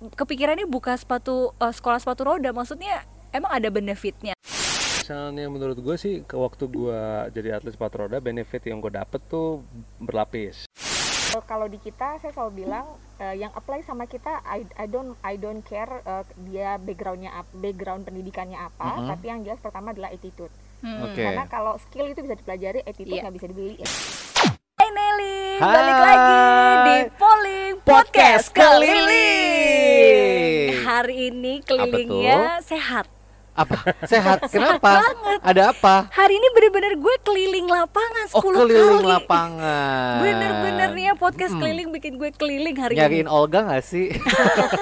kepikirannya buka sepatu eh, sekolah sepatu roda? Maksudnya emang ada benefitnya? Misalnya menurut gue sih ke waktu gue jadi atlet sepatu roda benefit yang gue dapet tuh berlapis. Kalau di kita saya selalu bilang eh, yang apply sama kita I, I don't I don't care eh, dia backgroundnya background pendidikannya apa, Mhm. tapi yang jelas pertama adalah attitude. Hmm. Oke. Karena kalau skill itu bisa dipelajari, attitude Iya. nggak bisa dibeli. Hai Nelly, Hai. balik lagi di Polling Podcast Keliling. Hari ini kelilingnya sehat. Apa? Sehat? Kenapa? Ada apa? Hari ini bener-bener gue keliling lapangan 10 Oh, keliling kali. lapangan. Bener-bener nih ya podcast Mm-mm. keliling bikin gue keliling hari Nyariin ini. Olga gak sih?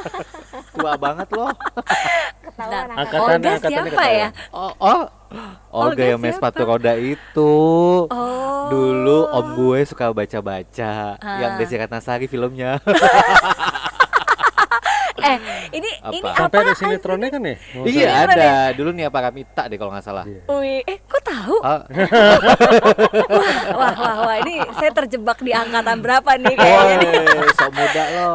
Tua banget loh. Ketahuan Nah, angkatan. Angkatan- Olga angkatannya siapa ketahuan. ya? Oh, oh. Olga Olga yang main sepatu roda itu. Oh. Dulu om gue suka baca-baca yang Ah. Desi Ratnasari filmnya. Eh, ini Apa? ini Sampai ada apa? sinetronnya kan ya? Iya ada. Dulu nih apa Kamita deh kalau nggak salah. Iya. Wih, eh tahu? Oh, Wah, wah, wah, ini saya terjebak di angkatan berapa nih kayaknya. Woi, sok muda loh.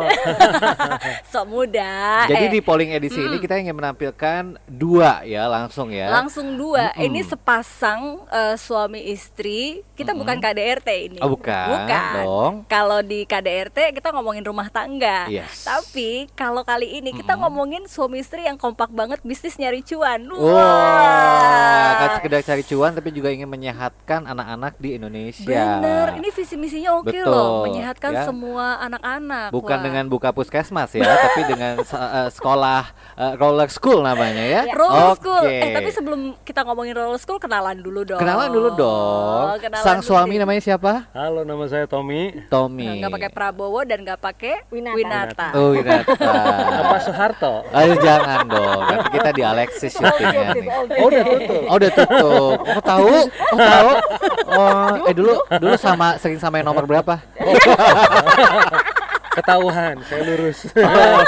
Sok muda. Jadi eh, di polling edisi ini kita ingin menampilkan dua ya langsung ya. langsung dua. Mm-mm. Ini sepasang eh, suami istri. Kita bukan KDRT ini. Oh bukan, Bukan. dong. Kalau di KDRT kita ngomongin rumah tangga. Yes. Tapi kalau kali ini kita ngomongin suami istri yang kompak banget bisnis nyari cuan. Wah, kan sekedar cari cuan tapi juga ingin menyehatkan anak-anak di Indonesia. Bener, ini visi misinya oke Betul, loh, menyehatkan ya. semua anak-anak. Bukan Wah. dengan buka puskesmas ya, tapi dengan eh, sekolah eh, roller school namanya ya. Roller Oke. school. Eh tapi sebelum kita ngomongin roller school kenalan dulu dong. kenalan dulu dong. Oh, Kenalan Sang dulu suami namanya siapa? Halo nama saya Tommy. Tommy. Nggak pakai Prabowo dan nggak pakai Winata. Winata. Oh, Winata. Apa Soeharto? Ayo jangan dong. Nanti kita di Alexis syutingnya nih. Oh udah tutup. Oh udah tutup. Oh tahu? Oh tahu? Oh, eh dulu dulu sama sering sama yang nomor berapa? Ketahuan, saya lurus.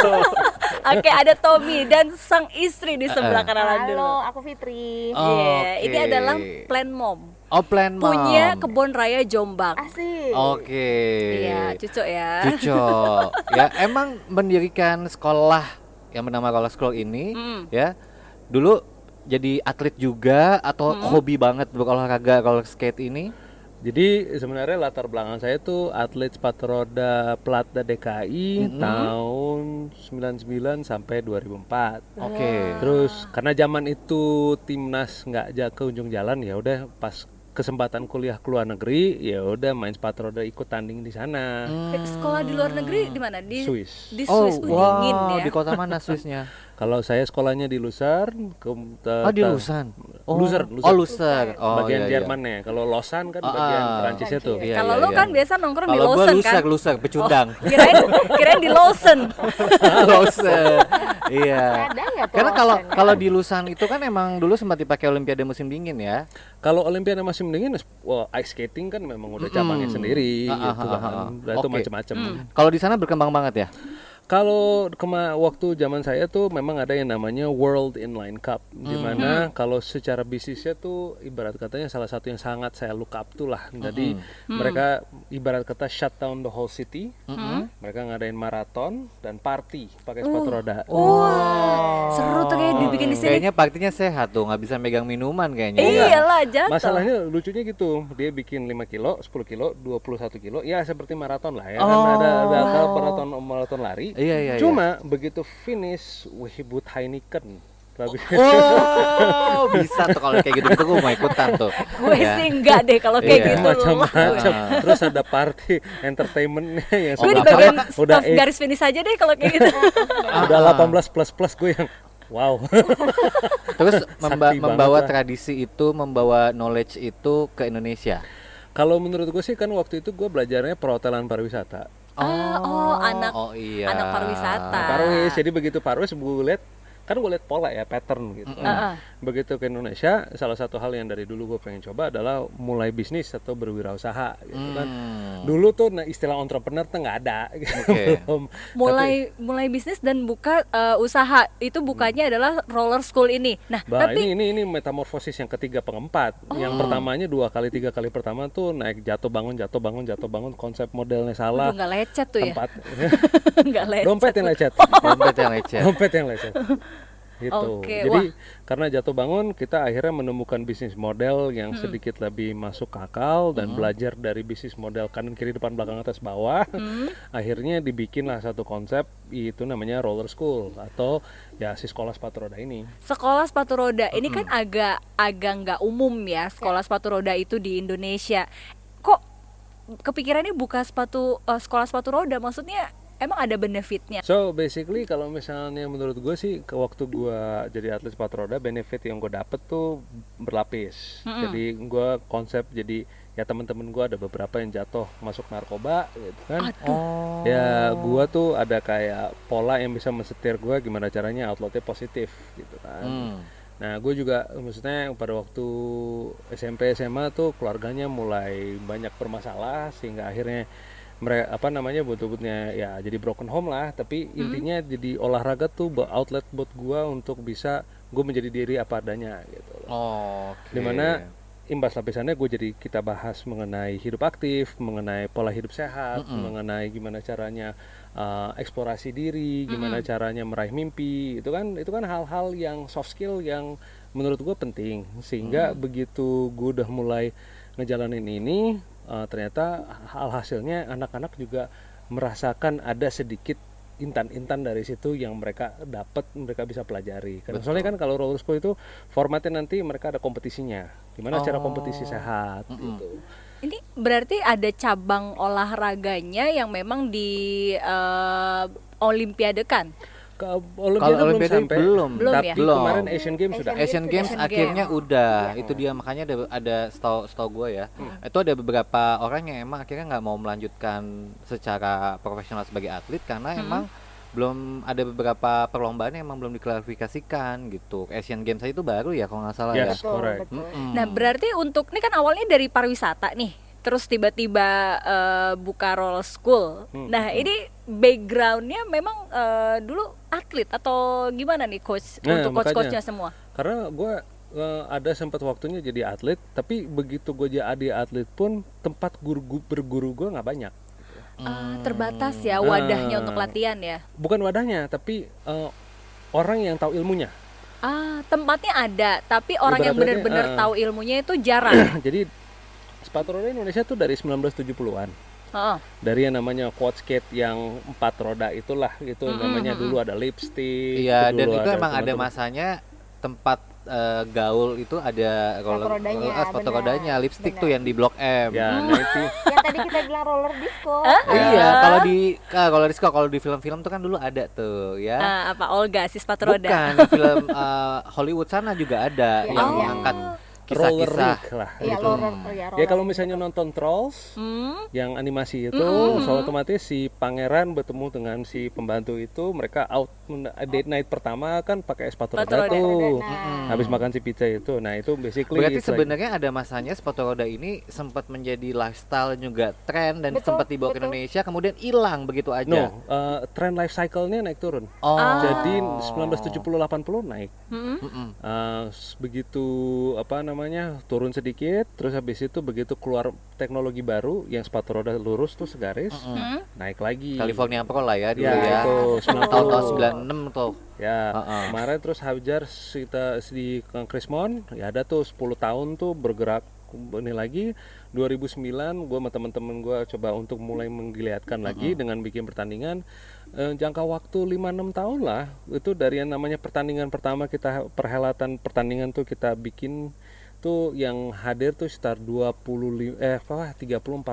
Oke, ada Tommy dan sang istri di sebelah kenalan dulu. Halo, aku Fitri. Oh. Iya, ini Oke. adalah plan mom. Oh plan mom. Punya kebun raya Jombang. Asik. Oke. Iya, cucok ya. Cuco. ya emang mendirikan sekolah yang bernama Roller School ini Hmm. ya dulu jadi atlet juga atau Hmm. hobi banget berolahraga roller skate ini? Jadi sebenarnya latar belakang saya tuh atlet sepatu roda Plata DKI Mhm. tahun 99 sampai 2004. Oke. Terus karena zaman itu timnas nggak ke ujung jalan ya udah pas kesempatan kuliah ke luar negeri ya udah main sepatu roda ikut tanding di sana. Eh, Sekolah di luar negeri di mana? Di Swiss. Di Oh, Swiss. Uh, wow, dingin ya. di kota mana Swissnya? Kalau saya sekolahnya di Lucerne, ke Oh, di Lusan. Oh, Loser, Oh. Oh, bagian iya, iya. Jermannya. Kalau Lausanne kan Ah, bagian ah. Perancisnya tuh. Iya, Kalau iya, lo iya. kan biasa nongkrong di Kalau gua Lawson Loser, kan? Loser, pecundang. Oh, kirain kirain di Lawson. Loser. Iya. Tuh Karena kalau kalau di Lusan itu kan emang dulu sempat dipakai Olimpiade musim dingin ya. Kalau Olimpiade musim dingin, wah ice skating kan memang udah cabangnya Mm-mm. sendiri Ah, ah, gitu ah, ah, kan. ah. Nah, Itu Oke. macam-macam. Kalau di sana berkembang banget ya. Kalau kema waktu zaman saya tuh memang ada yang namanya World Inline Cup, Hmm. di mana kalau secara bisnisnya tuh ibarat katanya salah satu yang sangat saya look up tuh lah. Jadi Hmm. mereka ibarat kata shut down the whole city, Hmm. mereka ngadain maraton dan party pakai sepatu roda. Wah, seru tuh kayak dibikin di sini. Kayaknya partinya sehat tuh, nggak bisa megang minuman kayaknya. ya. Iyalah jatuh. Masalahnya lucunya gitu, dia bikin 5 kilo, 10 kilo, 21 kilo, ya seperti maraton lah ya. Oh. Kan ada ada kalau maraton maraton lari. Iya, iya, Cuma begitu finish, wihibut Heineken. Oh, bisa tuh kalau kayak gitu gitu gue mau ikutan tuh. Gue Ya. sih enggak deh kalau kayak Iya. gitu. macam-macam. Ah. Terus ada party entertainmentnya yang Gue di bagian udah garis finish aja deh kalau kayak gitu. udah 18 plus plus gue yang wow. Terus memba- Sakti membawa tradisi itu, membawa knowledge itu ke Indonesia. Kalau menurut gue sih kan waktu itu gue belajarnya perhotelan pariwisata. Ah, oh, anak- oh iya. anak pariwisata. Parwis, jadi begitu Parwis gue lihat kan gue lihat pola ya pattern gitu. Ah, ah. begitu ke Indonesia salah satu hal yang dari dulu gue pengen coba adalah mulai bisnis atau berwirausaha gitu kan Hmm. dulu tuh nah, istilah entrepreneur tuh nggak ada Oke. belum mulai mulai bisnis dan buka eh, usaha itu bukannya adalah roller school ini. Nah, Bah, tapi ini ini ini metamorfosis yang ketiga pengempat. Yang pertamanya dua kali tiga kali pertama tuh naik jatuh bangun jatuh bangun jatuh bangun konsep modelnya salah. Nggak lecet tuh ya. tempat Nggak lecet. dompet yang lecet. Dompet yang lecet. dompet yang lecet. Gitu. Oke, Jadi karena jatuh bangun kita akhirnya menemukan bisnis model yang sedikit lebih masuk akal dan belajar dari bisnis model kanan kiri depan belakang atas bawah. akhirnya dibikinlah satu konsep itu namanya roller school atau ya si sekolah sepatu roda ini. Sekolah sepatu roda ini kan agak agak nggak umum ya sekolah sepatu roda itu di Indonesia. Kok kepikirannya buka sepatu eh, sekolah sepatu roda? Maksudnya emang ada benefitnya? So basically kalau misalnya menurut gue sih ke waktu gue jadi atlet sepatu roda benefit yang gue dapet tuh berlapis. Jadi gue konsep jadi ya teman-teman gue ada beberapa yang jatuh masuk narkoba gitu kan. Oh. Ya gue tuh ada kayak pola yang bisa mensetir gue gimana caranya outletnya positif gitu kan. Hmm. Nah gue juga maksudnya pada waktu SMP SMA tuh keluarganya mulai banyak bermasalah sehingga akhirnya mereka apa namanya butuh-butuhnya ya jadi broken home lah. Tapi intinya jadi olahraga tuh buat outlet buat gua untuk bisa gue menjadi diri apa adanya gitu loh. Oke. Di mana imbas lapisannya gue jadi kita bahas mengenai hidup aktif, mengenai pola hidup sehat, mengenai gimana caranya uh, eksplorasi diri, gimana caranya meraih mimpi, itu kan itu kan hal-hal yang soft skill yang menurut gue penting. Sehingga begitu gue udah mulai ngejalanin ini uh, ternyata hal hasilnya anak-anak juga merasakan ada sedikit intan-intan dari situ yang mereka dapat mereka bisa pelajari. Karena soalnya kan kalau roller school itu formatnya nanti mereka ada kompetisinya. Gimana cara kompetisi sehat gitu. Ini berarti ada cabang olahraganya yang memang di eh, olimpiadekan. Ke Kalau Olimpiade belum Olimpiade sampai belum, Belum tapi ya? Belum. kemarin Asian Games sudah Asian Asian Games Asian akhirnya Games. udah Iya. itu dia makanya ada ada setahu setahu gue ya itu ada beberapa orang yang emang akhirnya nggak mau melanjutkan secara profesional sebagai atlet karena emang belum ada beberapa perlombaan yang emang belum diklarifikasikan gitu Asian Games aja itu baru ya kalau nggak salah Yes. ya correct. Nah, berarti untuk ini kan awalnya dari pariwisata nih. Terus tiba-tiba eh, buka roller school. Hmm, Nah, ini backgroundnya memang eh, dulu atlet atau gimana nih coach Nah, untuk coach-coachnya semua? karena gue ada sempat waktunya jadi atlet tapi begitu gue jadi atlet pun tempat guru berguru gue nggak banyak Ah, terbatas ya wadahnya Ah. untuk latihan ya. bukan wadahnya tapi eh, orang yang tahu ilmunya Ah, tempatnya ada, tapi orang yang Ibaratnya, benar-benar ah. tahu ilmunya itu jarang. jadi sepatu roda Indonesia tuh dari 1970-an Heeh. dari yang namanya quad skate yang empat roda itulah itu namanya dulu ada lipstick Iya dan itu emang ada masanya tempat eh, gaul itu ada roller rodanya, ah, sepatu rodanya lipstick benar. tuh yang di blok M. ya nah itu yang tadi kita bilang roller disco Iya, kalau di kalau di kalau di film-film tuh kan dulu ada tuh ya. Ah, apa Olga si sepatu roda? Bukan film eh, Hollywood sana juga ada Ya, yang oh. mengangkat kisah-kisah. lah Iya, gitu. roller ya, ya roller kalau misalnya nonton Trolls Hmm. yang animasi itu so otomatis si pangeran bertemu dengan si pembantu itu mereka out men- date night pertama kan pakai sepatu roda tuh Nah, habis makan si pizza itu nah itu basically Berarti sebenarnya ada masanya sepatu roda ini sempat menjadi lifestyle juga tren dan Betul, sempat dibawa ke betul. Indonesia kemudian hilang begitu aja. no uh, trend life cycle-nya naik turun Oh. jadi 1970-80 naik Mm-mm. Mm-mm. Uh, begitu apa namanya turun sedikit terus habis itu begitu keluar teknologi baru yang sepatu roda lurus tuh segaris Hmm. naik lagi California Pro lah ya dulu ya, ya. itu 90 Tahun-tahun 96 tuh. ya Heeh. kemarin terus Hajar kita di Kang Krismon ya ada tuh 10 tahun tuh bergerak ini lagi 2009 gue sama teman-teman gue coba untuk mulai menggiliatkan lagi dengan bikin pertandingan Eh, jangka waktu 5-6 tahun lah itu dari yang namanya pertandingan pertama kita perhelatan pertandingan tuh kita bikin tuh yang hadir tuh sekitar 20 eh apa 30 40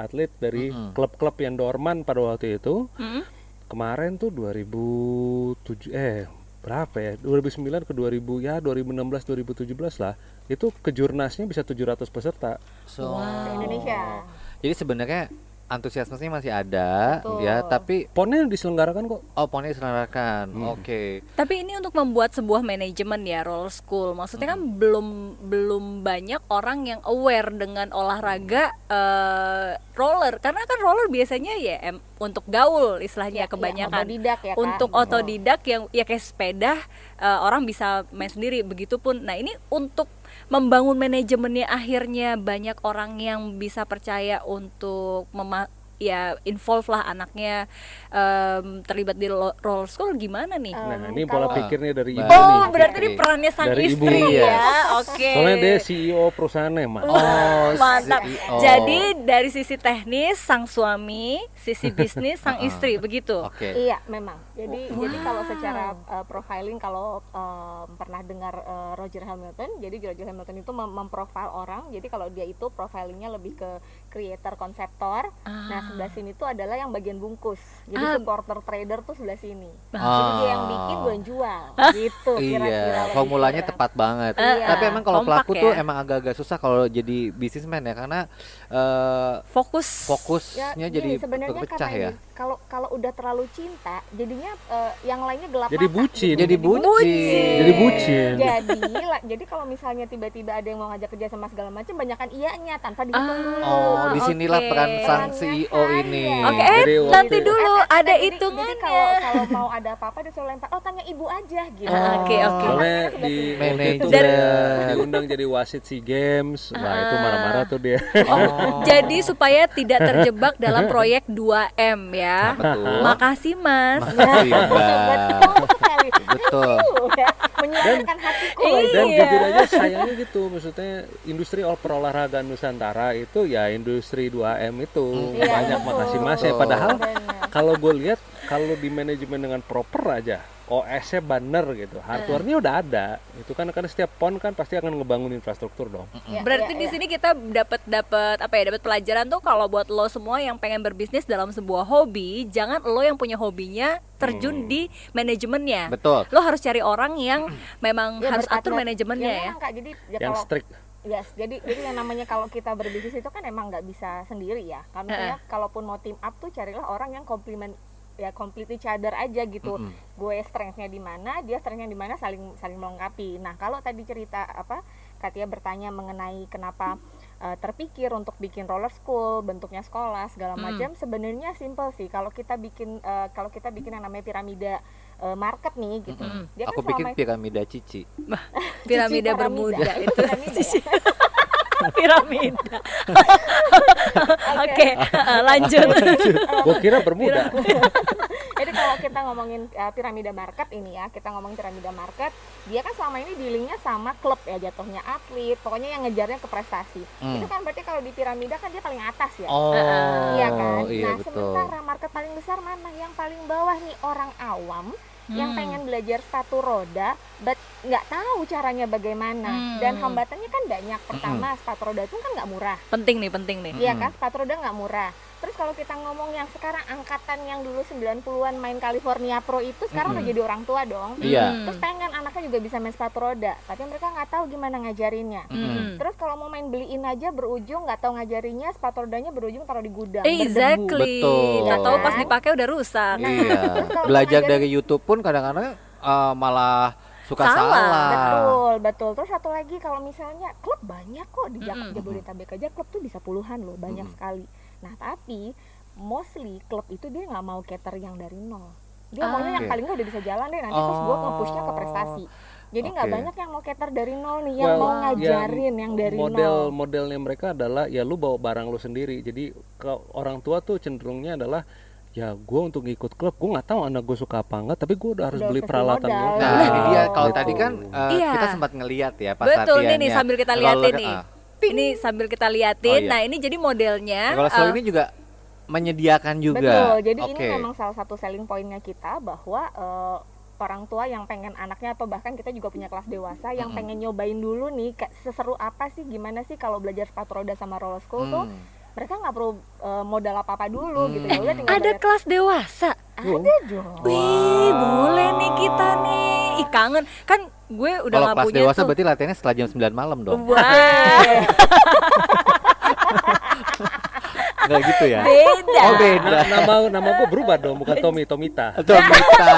atlet dari klub-klub yang dorman pada waktu itu. Mm-mm. kemarin tuh 2007 eh berapa ya? 2009 ke 2000 ya 2016 2017 lah. Itu kejurnasnya bisa 700 peserta. So, Indonesia. Jadi sebenarnya antusiasmenya masih ada Betul. ya, tapi Ponnya diselenggarakan kok. oh ponnya diselenggarakan. Hmm. Oke. Tapi ini untuk membuat sebuah manajemen ya roller school. Maksudnya kan belum belum banyak orang yang aware dengan olahraga eh, roller karena kan roller biasanya ya em, untuk gaul istilahnya Ya, kebanyakan. ya, otodidak ya, Kak. untuk Betul. otodidak yang ya kayak sepeda eh, orang bisa main sendiri begitupun. Nah, ini untuk membangun manajemennya akhirnya banyak orang yang bisa percaya untuk mema ya involve lah anaknya em, terlibat di roller school gimana nih? Nah, Um, ini pola kalau- pikirnya dari ibu. Oh, nih. berarti ini perannya sang Dari ibu, istri iya. ya. Oke. Soalnya dia CEO perusahaannya, Mas. Oh, Mantap. CEO. Jadi dari sisi teknis sang suami, sisi bisnis sang Uh-uh. istri, begitu. Oke. Iya, memang. Jadi Wow. jadi kalau secara uh, profiling kalau um, pernah dengar uh, Roger Hamilton, jadi Roger Hamilton itu mem- memprofile orang. Jadi kalau dia itu profilingnya lebih ke creator konseptor. Nah, Ah. sebelah sini tuh adalah yang bagian bungkus. Jadi Ah. supporter trader tuh sebelah sini. Ah. Jadi dia yang bikin, gue yang jual. Gitu kira-kira. Iya, formulanya tepat banget. Iya. Tapi emang kalau pelaku ya. tuh emang agak-agak susah kalau jadi bisnismen ya karena eh, Fokus. fokusnya Ya, jadi sebenarnya berpecah karena ya. Kalau kalau udah terlalu cinta, jadinya uh, yang lainnya gelap Jadi mata, bucin. gitu. Jadi bucin. Jadi bucin. jadi lah- jadi kalau misalnya tiba-tiba ada yang mau ngajak kerja sama segala macam banyakan iyanya tanpa dihitung Ah. dulu Oh, di sinilah oke. peran sang Perannya CEO ini. saya. Oke, eh Jadi nanti dulu Ah, ah, ada jadi- hitungannya. jadi kalau kalau mau ada apa-apa dia selalu lempar oh tanya ibu aja gitu Ah, oke, oke. Soalnya Sebelah di itu Manajer. diundang jadi wasit SEA Games. Wah, itu marah-marah tuh dia. Oh. Jadi supaya tidak terjebak dalam proyek 2M ya. Betul. Makasih Mas. Makasih, Mbak. betul ya, menyuarakan hatiku Iya. Dan jujur aja sayangnya gitu, maksudnya industri ol- perolahragaan Nusantara itu ya industri 2M itu Iya, banyak makasih mas ya. Padahal kalau gue lihat kalau di manajemen dengan proper aja OS-nya banner gitu, hardware-nya udah ada. Itu kan karena setiap pon kan pasti akan ngebangun infrastruktur dong. Ya, Berarti ya, di sini kita dapat dapat apa ya? Dapat pelajaran tuh kalau buat lo semua yang pengen berbisnis dalam sebuah hobi, jangan lo yang punya hobinya terjun Hmm. di manajemennya. Betul. Lo harus cari orang yang memang Ya, harus atur manajemennya ya. memang, Kak. jadi ya Yang kalau strict. Yes, jadi jadi yang namanya kalau kita berbisnis itu kan emang nggak bisa sendiri ya. Kalau misalnya kalaupun mau team up tuh carilah orang yang komplement ya complete each other aja gitu. Mm-mm. Gue strengthnya di mana, dia strengthnya di mana saling saling melengkapi. Nah, kalau tadi cerita apa Katia bertanya mengenai kenapa eh, terpikir untuk bikin roller school, bentuknya sekolah segala Mm. macam, sebenarnya simple sih. Kalau kita bikin eh, kalau kita bikin yang namanya piramida eh, market nih gitu. Mm-mm. Dia Aku kan pikir selama piramida cici. Piramida bermuda piramida. itu. Piramida ya? Piramida. Oke, eh, lanjut. Gue kira bermuda. Jadi kalau kita ngomongin uh, piramida market ini ya, kita ngomongin piramida market, dia kan selama ini dealingnya sama klub ya jatuhnya atlet, pokoknya yang ngejarnya ke prestasi. Hmm. Itu kan berarti kalau di piramida kan dia paling atas ya. Oh, Iya kan? iya nah, betul. sementara market paling besar mana? Yang paling bawah nih orang awam yang Hmm. pengen belajar sepatu roda, but nggak tahu caranya bagaimana. Hmm. Dan hambatannya kan banyak. Pertama, sepatu roda itu kan nggak murah. Penting nih, penting nih. Iya Mm-mm. kan, sepatu roda nggak murah. Terus kalau kita ngomong yang sekarang angkatan yang dulu 90-an main California Pro itu sekarang udah Mm-mm. jadi orang tua dong. Iya. Hmm. Terus pengen anaknya juga bisa main sepatu roda, tapi mereka nggak tahu gimana ngajarinnya. Hmm. Terus kalau mau main beliin aja berujung nggak tahu ngajarinya, sepatu rodanya berujung taruh di gudang. Eh, berdebu. Exactly. Betul. Nggak tahu pas Kan? dipakai udah rusak. Iya. Terus kalau Belajar dari YouTube pun kadang-kadang eh, malah suka Salah. salah. Betul, betul. Terus satu lagi kalau misalnya klub banyak kok di Jak- Mm-mm. Jabodetabek aja klub tuh bisa puluhan loh, banyak Mm-mm. sekali. Nah tapi mostly klub itu dia nggak mau cater yang dari nol. Dia Ah. maunya yang Oke. paling nggak udah bisa jalan deh nanti terus gue nge-pushnya ke Oh. prestasi. Jadi nggak Oke. banyak yang mau cater dari nol nih, yang Well, mau yang ngajarin yang, dari model nol. modelnya mereka adalah ya lu bawa barang lu sendiri jadi ke orang tua tuh cenderungnya adalah ya gue untuk ngikut klub gue nggak tahu anak gue suka apa enggak tapi gue udah harus Udah beli peralatan modal. Nah, ini dia kalau Gitu. tadi kan eh, Iya. kita sempat ngeliat ya pas Betul nih, nih latihannya. sambil kita liatin nih. Ah. Ini sambil kita liatin. Oh, iya. Nah, ini jadi modelnya. Kalau eh, soal ini juga menyediakan juga. Betul. Jadi ini Oke. memang salah satu selling pointnya kita bahwa eh, orang tua yang pengen anaknya atau bahkan kita juga punya kelas dewasa yang Mm-mm. pengen nyobain dulu nih kayak seseru apa sih gimana sih kalau belajar sepatu roda sama roller school tuh Hmm. mereka nggak perlu eh, modal apa apa dulu Hmm. gitu ya udah tinggal ada bayar. kelas dewasa. Ada dong Wih, boleh nih kita nih. Ih, kangen. Kan gue udah Kalau nggak kelas punya dewasa tuh. berarti latihannya setelah jam 9 malam dong. Wah. Nggak gitu ya? Beda. Oh beda. Na- nama nama gue berubah dong, bukan Tommy, Tomita. Atau kita.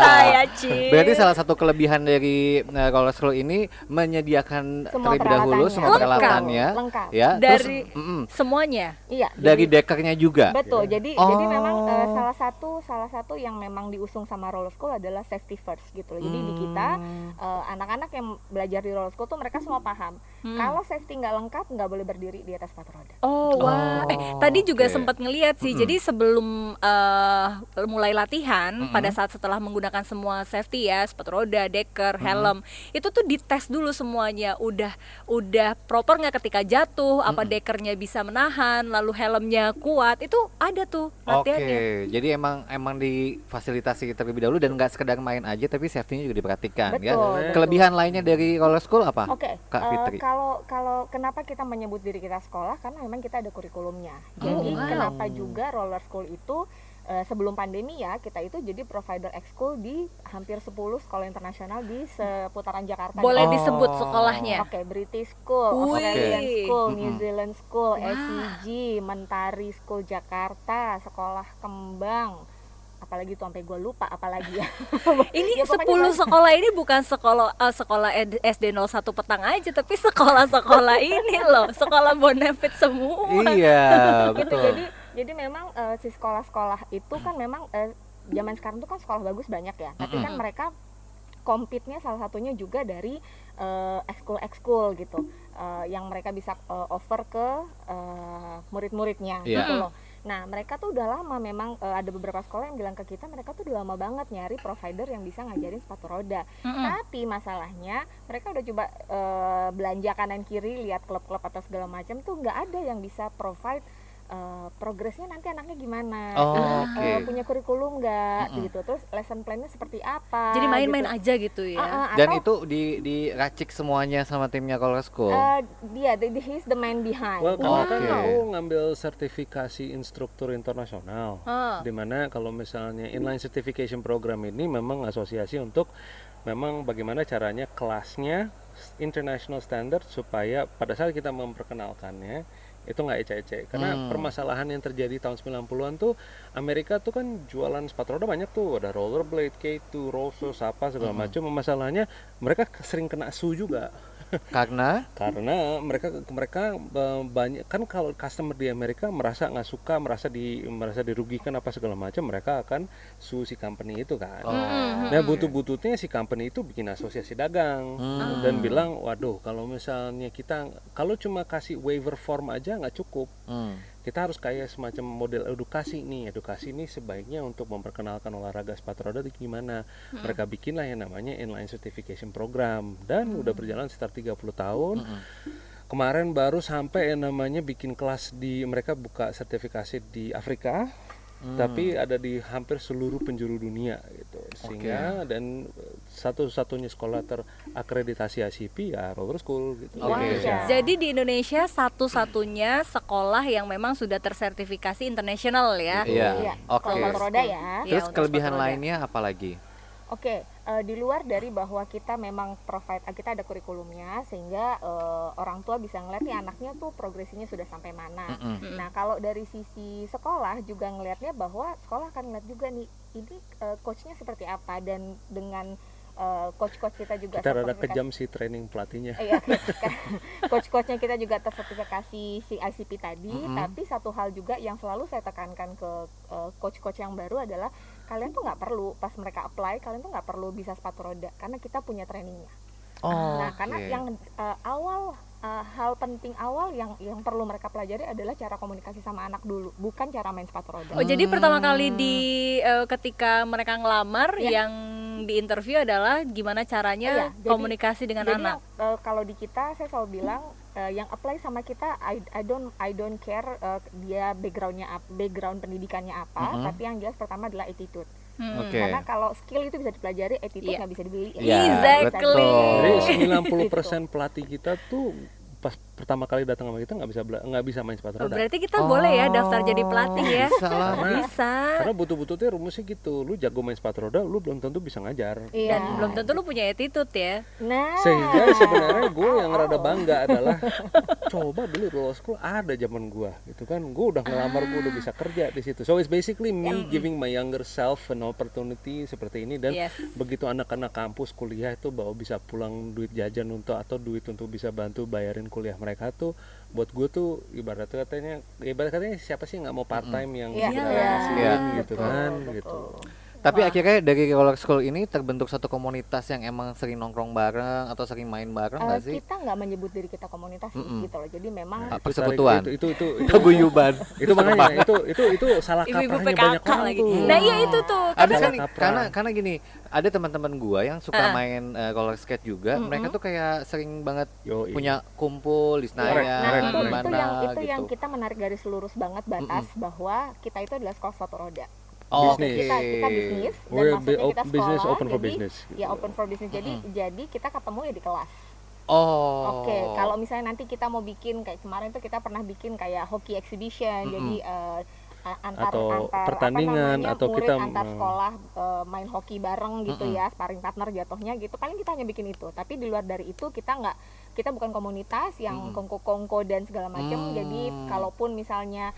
Saya Ci. Berarti salah satu kelebihan dari uh, roller school ini menyediakan Semua terlebih dahulu semua peralatannya, Lengkap. ya. Dari terus, mm-mm, semuanya. Iya. dari dekernya juga. Betul. Jadi Oh. jadi memang eh, salah satu salah satu yang memang diusung sama roller school adalah safety first gitu loh. Jadi di kita Hmm. eh, anak-anak yang belajar di roller school tuh mereka semua paham. Hmm. Kalau safety nggak lengkap nggak boleh berdiri di atas sepatu roda. Oh wah, eh Oh, tadi juga sempat ngeliat sih. Mm-mm. Jadi sebelum eh, mulai latihan, Mm-mm. pada saat setelah menggunakan semua safety ya, sepatu roda, deker, helm, itu tuh dites dulu semuanya. Udah udah proper nggak ketika jatuh, apa dekernya bisa menahan, lalu helmnya kuat. Itu ada tuh Oke, latihannya. jadi emang emang difasilitasi terlebih dahulu dan nggak sekedar main aja, tapi safety-nya juga diperhatikan ya. Betul. betul. Kelebihan lainnya dari roller school apa? Oke, Kak eh, Fitri. kalau kalau kenapa kita menyebut diri kita sekolah karena memang kita ada kurikulumnya. Jadi wow. kenapa juga roller school itu eh, sebelum pandemi ya kita itu jadi provider ekskul di hampir 10 sekolah internasional di seputaran Jakarta. Boleh Oh. disebut sekolahnya. Oke, British School, Wih. Australian School. New Zealand School, Wah. SCG, Mentari School Jakarta, Sekolah Kembang, apalagi tuh sampai gue lupa apalagi ya. Ini Ya, pokoknya 10 sekolah ini bukan sekolah eh, sekolah SD 01 petang aja, tapi sekolah-sekolah ini loh, sekolah bonefit semua. Iya, gitu betul. jadi jadi memang eh, si sekolah-sekolah itu kan memang eh, zaman sekarang tuh kan sekolah bagus banyak ya tapi kan mereka compete-nya salah satunya juga dari eh, ekskul ekskul gitu eh, yang mereka bisa eh, offer ke eh, murid-muridnya Iya. gitu loh nah mereka tuh udah lama memang eh, ada beberapa sekolah yang bilang ke kita mereka tuh udah lama banget nyari provider yang bisa ngajarin sepatu roda Mm-mm. tapi masalahnya mereka udah coba eh, belanja kanan kiri lihat klub-klub atau segala macam tuh nggak ada yang bisa provide eh, progresnya nanti anaknya gimana Oh, Terus, oke. eh, punya kurikulum nggak Mm-mm. gitu terus lesson plannya seperti apa Jadi main-main gitu. aja gitu ya. Ah, ah, Dan atau, itu di diracik semuanya sama timnya roller school. eh, dia the, the- he's the man behind Well, karena kan aku ngambil sertifikasi instruktur internasional. Ah. Di mana kalau misalnya inline certification program ini memang asosiasi untuk memang bagaimana caranya kelasnya international standard supaya pada saat kita memperkenalkannya itu nggak ecek-ecek karena Hmm. permasalahan yang terjadi tahun 90-an tuh Amerika tuh kan jualan sepatu roda banyak tuh ada rollerblade, K2, Rosos apa segala Hmm. macam masalahnya mereka sering kena su juga Karena karena mereka mereka eh, banyak kan kalau customer di Amerika merasa nggak suka merasa di merasa dirugikan apa segala macam mereka akan sue si company itu kan Oh. Mm-mm. nah butuh-butuhnya si company itu bikin asosiasi dagang Hmm. dan bilang waduh kalau misalnya kita kalau cuma kasih waiver form aja nggak cukup hmm, kita harus kayak semacam model edukasi nih. Edukasi ini sebaiknya untuk memperkenalkan olahraga sepatu roda itu gimana? Mereka bikinlah yang namanya inline certification program. Dan udah berjalan sekitar 30 tahun. Mm-mm. kemarin baru sampai yang namanya bikin kelas di mereka buka sertifikasi di Afrika Hmm. tapi ada di hampir seluruh penjuru dunia gitu. Sehingga dan eh, satu-satunya sekolah terakreditasi ACP ya Roller School gitu Oke. di Indonesia. Jadi di Indonesia satu-satunya sekolah yang memang sudah tersertifikasi internasional ya. Iya. Iya, Oke. kalau sepatu roda ya Iya, Terus untuk kelebihan lainnya apa lagi? Oke, eh, di luar dari bahwa kita memang provide, kita ada kurikulumnya sehingga eh, orang tua bisa ngeliat nih anaknya tuh progresinya sudah sampai mana. Mm-mm. Nah, kalau dari sisi sekolah juga ngelihatnya bahwa sekolah akan ngeliat juga nih ini eh, coachnya seperti apa dan dengan eh, coach-coach kita juga kita rada kejam sih training pelatihnya Iya, coach-coachnya kita juga tersertifikasi si ICP tadi, Mm-mm. tapi satu hal juga yang selalu saya tekankan ke eh, coach-coach yang baru adalah kalian tuh nggak perlu pas mereka apply kalian tuh nggak perlu bisa sepatu roda karena kita punya trainingnya. Oh, nah, karena oke. yang eh, awal eh, hal penting awal yang yang perlu mereka pelajari adalah cara komunikasi sama anak dulu, bukan cara main sepatu roda. Oh jadi pertama kali di eh, ketika mereka ngelamar Iya. yang di interview adalah gimana caranya Iya, jadi- komunikasi dengan Jadi anak. yang, eh, kalau di kita saya selalu bilang eh, yang apply sama kita I, I don't I don't care eh, dia backgroundnya apa, background pendidikannya apa, Mhm. tapi yang jelas pertama adalah attitude. Hmm. Oke. Karena kalau skill itu bisa dipelajari, attitude Iya. nggak bisa dibeli. Iya, Exactly. betul. jadi Gitu. 90% pelatih kita tuh pas pertama kali datang sama kita nggak bisa nggak bisa main sepatu Oh, roda. berarti kita boleh ya daftar jadi pelatih ya. Bisa lah. Karena- Bisa. Karena butuh-butuhnya rumusnya gitu. Lu jago main sepatu roda, lu belum tentu bisa ngajar. Iya. Dan belum tentu lu punya attitude ya. Nah, Sehingga sebenarnya gue yang rada bangga adalah coba dulu roller school ada zaman gue gitu kan. Gue udah ngelamar, gue udah bisa kerja di situ. So it's basically me giving my younger self an opportunity seperti ini dan Yes. begitu anak-anak kampus kuliah itu bahwa bisa pulang duit jajan untuk atau duit untuk bisa bantu bayarin kuliah mereka tuh buat gue tuh ibarat katanya ibarat katanya siapa sih nggak mau part time yang iya. ngasihin Iya, gitu betul, kan betul. gitu. Tapi akhirnya dari roller school ini terbentuk satu komunitas yang emang sering nongkrong bareng atau sering main bareng nggak sih? kita nggak menyebut diri kita komunitas sih, Mm-mm. gitu loh. Jadi memang Ah, Itu persekutuan. Itu itu itu, itu, Keguyuban. itu makanya itu itu itu salah kaprahnya banyak orang lagi. tuh. Nah, iya itu tuh. ada Salah kan karena karena gini ada teman-teman gua yang suka Ah. main eh, roller skate juga mereka tuh kayak sering banget Yoi. punya kumpul di Correct, Senayan Nah, itu, correct. itu mana yang itu gitu yang kita menarik garis lurus banget batas bahwa kita itu adalah sekolah sepatu roda. Oh, Bisnis. Kita kita bisnis dan We're maksudnya kita op- business sekolah, open for jadi business, ya open for business. Jadi jadi kita ketemu ya di kelas. Oh. Oke, kalau misalnya nanti kita mau bikin kayak kemarin tuh kita pernah bikin kayak hoki exhibition. Jadi eh, a- antar Atau antar pertandingan, apa namanya, atau murid kita antar sekolah eh, main hoki bareng gitu ya, sparring partner jatuhnya gitu. Paling kita hanya bikin itu. Tapi di luar dari itu kita nggak kita bukan komunitas yang kongko-kongko dan segala macam. Jadi Hmm. kalaupun misalnya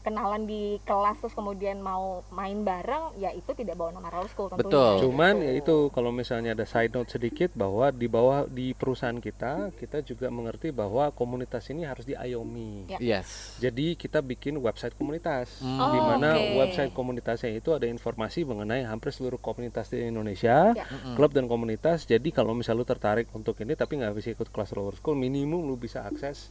kenalan di kelas terus kemudian mau main bareng ya itu tidak bawa nama roller school tentunya. Betul. Cuman Gitu. ya itu kalau misalnya ada side note sedikit bahwa di bawah di perusahaan kita kita juga mengerti bahwa komunitas ini harus diayomi. Ya. Yes. Jadi kita bikin website komunitas Hmm. di Oh, mana oke. website komunitasnya itu ada informasi mengenai hampir seluruh komunitas di Indonesia, Ya. klub dan komunitas. Jadi kalau misal lu tertarik untuk ini tapi nggak bisa ikut kelas roller school, minimum lu bisa akses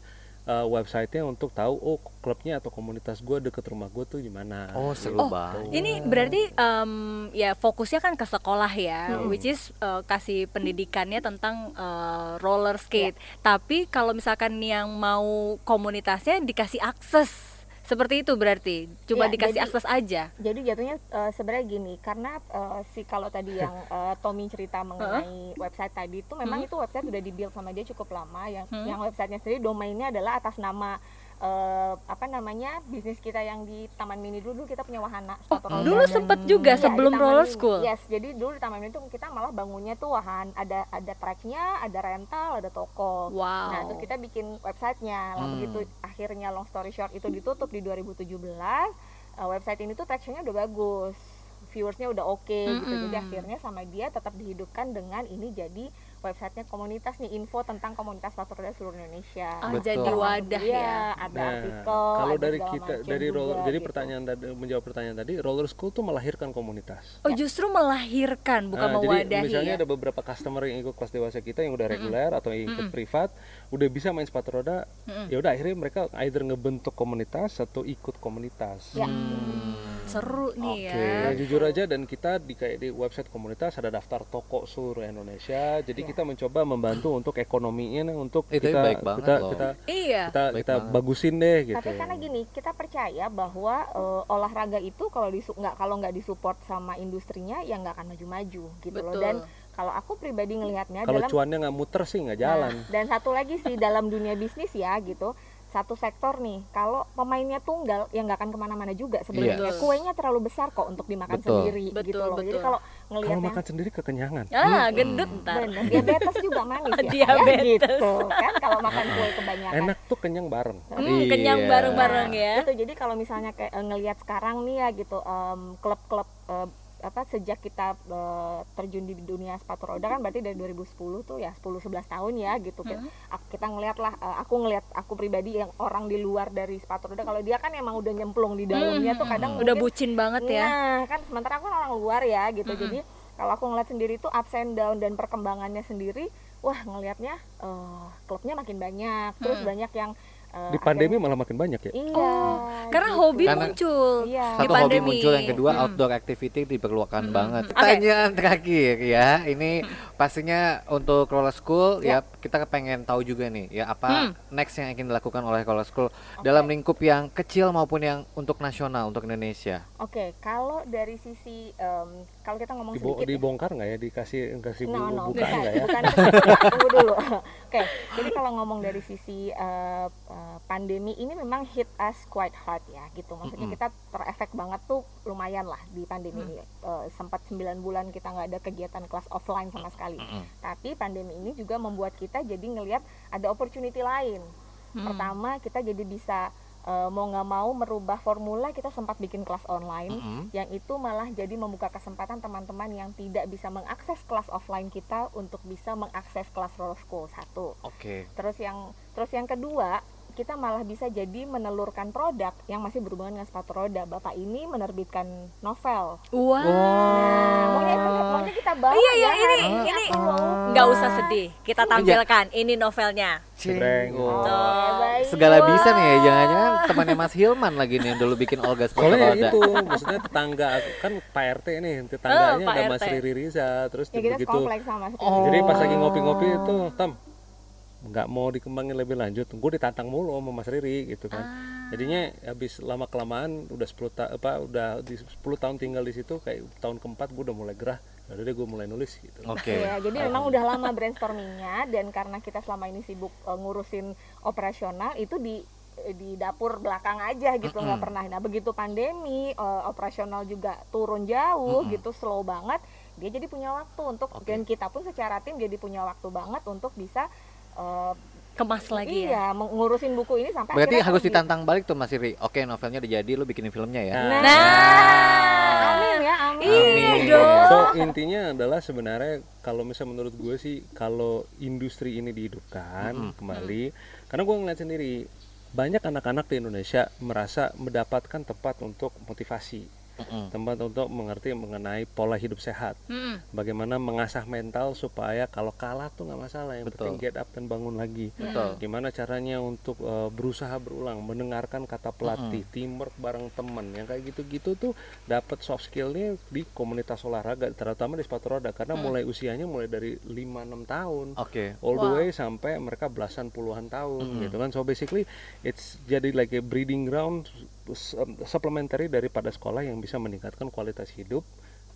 uh, websitenya untuk tahu oh klubnya atau komunitas gue deket rumah gue tuh di mana. Oh, seru Oh, banget. Ini berarti em, ya fokusnya kan ke sekolah ya, which is eh, kasih pendidikannya tentang eh, roller skate. Tapi kalau misalkan yang mau komunitasnya dikasih akses seperti itu berarti, cuma Iya, dikasih jadi- akses aja. Jadi jatuhnya eh, sebenarnya gini, karena eh, si kalau tadi yang eh, Tommy cerita mengenai website tadi itu memang itu website udah dibuild sama dia cukup lama. Yang yang websitenya sendiri domainnya adalah atas nama eh, apa namanya bisnis kita yang di Taman Mini dulu, dulu kita punya wahana Oh, dulu sempet juga Iya, sebelum roller Mini. school. Yes, jadi dulu di Taman Mini tuh kita malah bangunnya tuh wahan ada ada tracknya, ada rental, ada toko. Wow. Nah, terus kita bikin websitenya. Lah Hmm. begitu akhirnya long story short itu ditutup di 2017, eh, website ini tuh tractionnya udah bagus. Viewersnya udah oke gitu. Jadi akhirnya sama dia tetap dihidupkan dengan ini jadi websitenya komunitas nih info tentang komunitas sepatu roda seluruh Indonesia. Betul. jadi wadah Iya, ya. ada Nah, artikel. kalau ada dari kita dari roller, juga jadi gitu. pertanyaan tadi menjawab pertanyaan tadi, roller school tuh melahirkan komunitas. Oh, justru melahirkan bukan Nah, jadi mewadahi misalnya ya. ada beberapa customer yang ikut kelas dewasa kita yang udah reguler atau yang ikut privat, udah bisa main sepatu roda, ya udah akhirnya mereka either ngebentuk komunitas atau ikut komunitas. Ya. Seru nih Oke. ya. Nah, jujur aja dan kita di kayak di website komunitas ada daftar toko seluruh Indonesia. Jadi kita mencoba membantu untuk ekonominya untuk Eh, tapi kita baik banget kita, loh. kita Iya. kita Baik kita banget. bagusin deh gitu. Tapi karena gini, kita percaya bahwa eh, olahraga itu kalau disu nggak kalau nggak disupport sama industrinya ya nggak akan maju-maju gitu loh. Betul. Dan kalau aku pribadi ngelihatnya Kalau dalam cuannya nggak muter sih nggak jalan. Nah, dan satu lagi sih dalam dunia bisnis ya gitu satu sektor nih kalau pemainnya tunggal ya nggak akan ke mana-mana juga sebenarnya Iya. kuenya terlalu besar kok untuk dimakan Betul. sendiri Betul, gitu loh jadi betul. kalau Kalau ngelihatnya makan sendiri kekenyangan. Ah, gendut ntar. bener diabetes juga manis ya Diabetes. Ya, gitu kan kalau makan kue kebanyakan Enak tuh kenyang bareng. Hmm, kenyang Iya. bareng-bareng ya. Itu jadi kalau misalnya kayak eh, ngelihat sekarang nih ya gitu em, klub-klub eh, apa sejak kita eh, terjun di dunia sepatu roda kan berarti dari 2010 tuh ya 10 11 tahun ya gitu Kita- ak- kita ngelihat lah eh, aku ngelihat aku pribadi yang orang di luar dari sepatu roda kalau dia kan emang udah nyemplung di dalamnya tuh kadang Udah mungkin- bucin banget ya. Nah, kan sementara aku kan orang luar ya gitu. Jadi kalau aku ngeliat sendiri tuh ups and down dan perkembangannya sendiri, wah ngelihatnya eh klubnya makin banyak, terus banyak yang Di pandemi akhirnya- malah makin banyak ya. iya Oh, Karena gitu. hobi Karena- muncul. Iya. di Satu hobi pandemi. muncul, yang kedua Hmm. outdoor activity diperlukan Hmm, banget. hmm, hmm. Oke. Pertanyaan terakhir ya, ini pastinya untuk Roller School ya. kita pengen tahu juga nih ya apa Hmm. next yang ingin dilakukan oleh Roller School dalam lingkup yang kecil maupun yang untuk nasional untuk Indonesia. Oke, kalau dari sisi em, kalau kita ngomong Dibo- sedikit ya. dibongkar nggak ya? Dikasih kasih No, no, bukan, nggak ya? bukan. Tunggu dulu. Oke, jadi kalau ngomong dari sisi eh, eh, pandemi ini memang hit us quite hard ya, gitu. Maksudnya Mm-mm. kita terefek banget tuh lumayan lah di pandemi ini. Eh, sempat 9 bulan kita nggak ada kegiatan kelas offline sama sekali. Mm-mm. Tapi pandemi ini juga membuat kita jadi ngelihat ada opportunity lain. Hmm. Pertama, kita jadi bisa eh, mau nggak mau merubah formula. Kita sempat bikin kelas online Mm-mm. yang itu malah jadi membuka kesempatan teman-teman yang tidak bisa mengakses kelas offline kita untuk bisa mengakses kelas roller school satu Oke. terus yang terus yang kedua kita malah bisa jadi menelurkan produk yang masih berhubungan dengan sepatu roda bapak ini menerbitkan novel Wah. nah maunya itu maunya kita bawa Iya, iya, ya ini- hari ini. Nggak usah sedih, kita tampilkan. Ini novelnya. Jebreng. Wow. Oke, baik. Segala bisa nih ya, jangan-jangan temannya Mas Hilman lagi nih yang dulu bikin Olga sepatu Soalnya roda. itu, maksudnya tetangga kan Pak RT nih, tetangganya Pak ada Mas. Riri Riza, terus ya kita begitu. kompleks sama Oh. Jadi pas lagi ngopi-ngopi itu, Tam, nggak mau dikembangin lebih lanjut, gue ditantang mulu sama Mas Riri gitu kan. Ah. Jadinya habis lama kelamaan udah 10 ta apa udah di 10 tahun tinggal di situ kayak tahun keempat gue udah mulai gerah. Udah deh gue mulai nulis gitu. Oke. Iya, jadi memang udah lama brainstormingnya dan karena kita selama ini sibuk eh, ngurusin operasional itu di eh, di dapur belakang aja gitu nggak Mm-mm. pernah. Nah begitu pandemi eh, operasional juga turun jauh Mm-mm. gitu slow banget, dia jadi punya waktu untuk Oke. dan kita pun secara tim jadi punya waktu banget untuk bisa eh, Kemas lagi ya. iya mengurusin buku ini sampai Berarti harus terbit. ditantang balik tuh Mas Riri. Oke, novelnya udah jadi, lu bikinin filmnya ya. Nah, Nah. Amin ya, amin. Iya Amin. dong. So intinya adalah sebenarnya kalau misalnya menurut gue sih kalau industri ini dihidupkan Mm-mm. kembali, karena gue ngeliat sendiri banyak anak-anak di Indonesia merasa mendapatkan tempat untuk motivasi, Mm-mm. tempat untuk mengerti mengenai pola hidup sehat, Hmm. bagaimana mengasah mental supaya kalau kalah tuh nggak masalah, yang Betul. penting get up dan bangun lagi. Betul. Gimana caranya untuk uh, berusaha berulang, mendengarkan kata pelatih, teamwork bareng teman, yang kayak gitu-gitu tuh dapat soft skillnya di komunitas olahraga, terutama di sepatu roda, karena mulai usianya mulai dari 5-6 tahun, Oke. all the Wow. way sampai mereka belasan puluhan tahun, Mm-mm. gitu kan. So basically it's jadi like a breeding ground s- um, supplementary daripada sekolah yang bisa meningkatkan kualitas hidup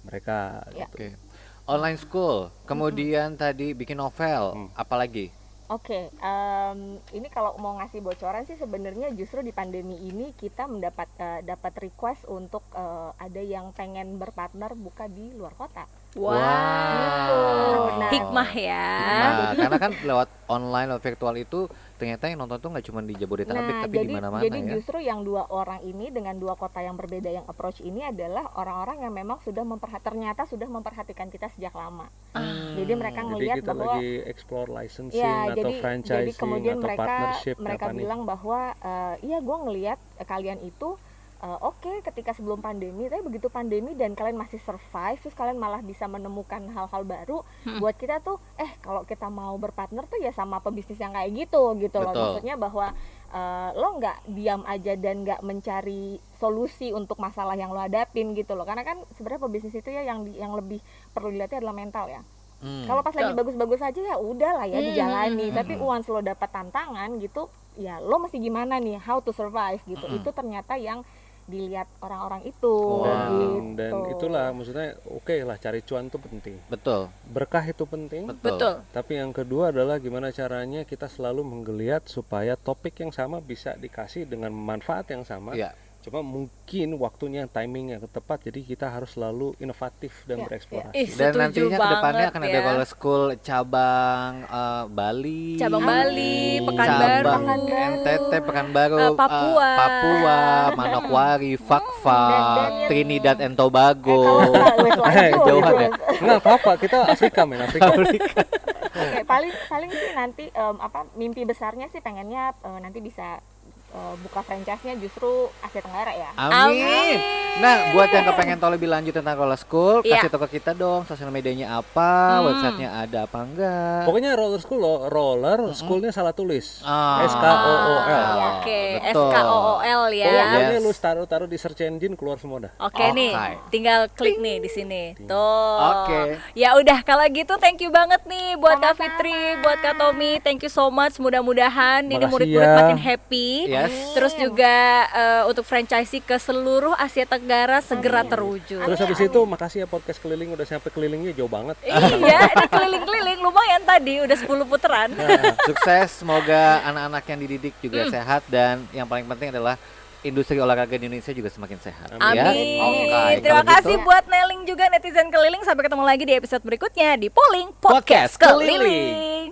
mereka. Ya. gitu. Oke. Online school, kemudian tadi bikin novel, Hmm. apalagi? Oke, em, ini kalau mau ngasih bocoran sih sebenarnya justru di pandemi ini kita mendapat eh, dapat request untuk eh, ada yang pengen berpartner buka di luar kota. Wah. Gitu. Nah, Hikmah ya. Nah, karena kan lewat online lewat virtual itu ternyata yang nonton tuh nggak cuma di Jabodetabek Nah, tapi jadi di mana-mana jadi ya. justru yang dua orang ini dengan dua kota yang berbeda yang approach ini adalah orang-orang yang memang sudah memperhati ternyata sudah memperhatikan kita sejak lama. Hmm. Jadi mereka Jadi ngelihat kita bahwa lagi explore licensing ya atau jadi franchising jadi kemudian atau mereka partnership mereka apa nih? bilang bahwa eh, iya gue ngelihat eh, kalian itu eh, oke ketika sebelum pandemi tapi begitu pandemi dan kalian masih survive terus kalian malah bisa menemukan hal-hal baru Hmm. buat kita tuh eh kalau kita mau berpartner tuh ya sama pebisnis yang kayak gitu gitu loh. Betul. maksudnya bahwa eh, lo nggak diam aja dan nggak mencari solusi untuk masalah yang lo hadapin gitu loh. Karena kan sebenarnya pebisnis itu ya yang di- yang lebih perlu dilihatnya adalah mental ya. Hmm. kalau pas lagi bagus-bagus aja ya udah lah ya Hmm, dijalani. Hmm, tapi once lo dapat tantangan gitu ya lo mesti gimana nih? How to survive gitu. Hmm. itu ternyata yang dilihat orang-orang itu Wow. gitu dan itulah maksudnya oke lah cari cuan itu penting Betul, berkah itu penting betul. Betul. tapi yang kedua adalah gimana caranya kita selalu menggeliat supaya topik yang sama bisa dikasih dengan manfaat yang sama Iya. Cuma mungkin waktunya timing yang tepat jadi kita harus selalu inovatif dan Ya, bereksplorasi Ih, Dan nantinya ke depannya banget akan ada ya. roller school cabang eh, Bali, Cabang Bali, Pekanbaru. cabang Pekanbaru. NTT, Pekanbaru, eh, Papua. Papua, Manokwari, Fakfa, dan yang- Trinidad and Tobago. kalau Eh, jauhan gitu. ya. nggak apa-apa kita Afrika men Afrika Oke, paling paling sih nanti em, apa mimpi besarnya sih pengennya eh, nanti bisa eh, buka franchise-nya justru Asia Tenggara ya. Amin. Amin. Nah, buat yang kepengen tahu lebih lanjut tentang Roller School, Iya. kasih tau ke kita dong sosial medianya apa, Hmm. websitenya ada apa enggak. Pokoknya roller school lo, roller schoolnya salah tulis. Ah. S K O O L. Iya. Oke, Betul. S K O O L ya. Pokoknya Yes. lu taruh-taruh di search engine keluar semua dah. Oke nih, Oke. tinggal klik nih di sini. Tuh. Oke. Ya udah kalau gitu thank you banget nih buat Kak. Fitri, buat Kak Tommy. Thank you so much. Mudah-mudahan ini murid-murid ya. makin happy. Yes. Terus juga eh, untuk franchisee ke seluruh Asia Tenggara segera terwujud. Terus habis itu makasih ya podcast keliling udah sampai kelilingnya jauh banget. iya, ini keliling-keliling lumayan tadi udah 10 puteran. Sukses, semoga anak-anak yang dididik juga Hmm. sehat dan yang paling penting adalah industri olahraga di Indonesia juga semakin sehat. Amin. Ya? Amin. Oke, Terima gitu- kasih buat Neling juga netizen keliling. Sampai ketemu lagi di episode berikutnya di Polling Podcast, Podcast Keliling. Keliling.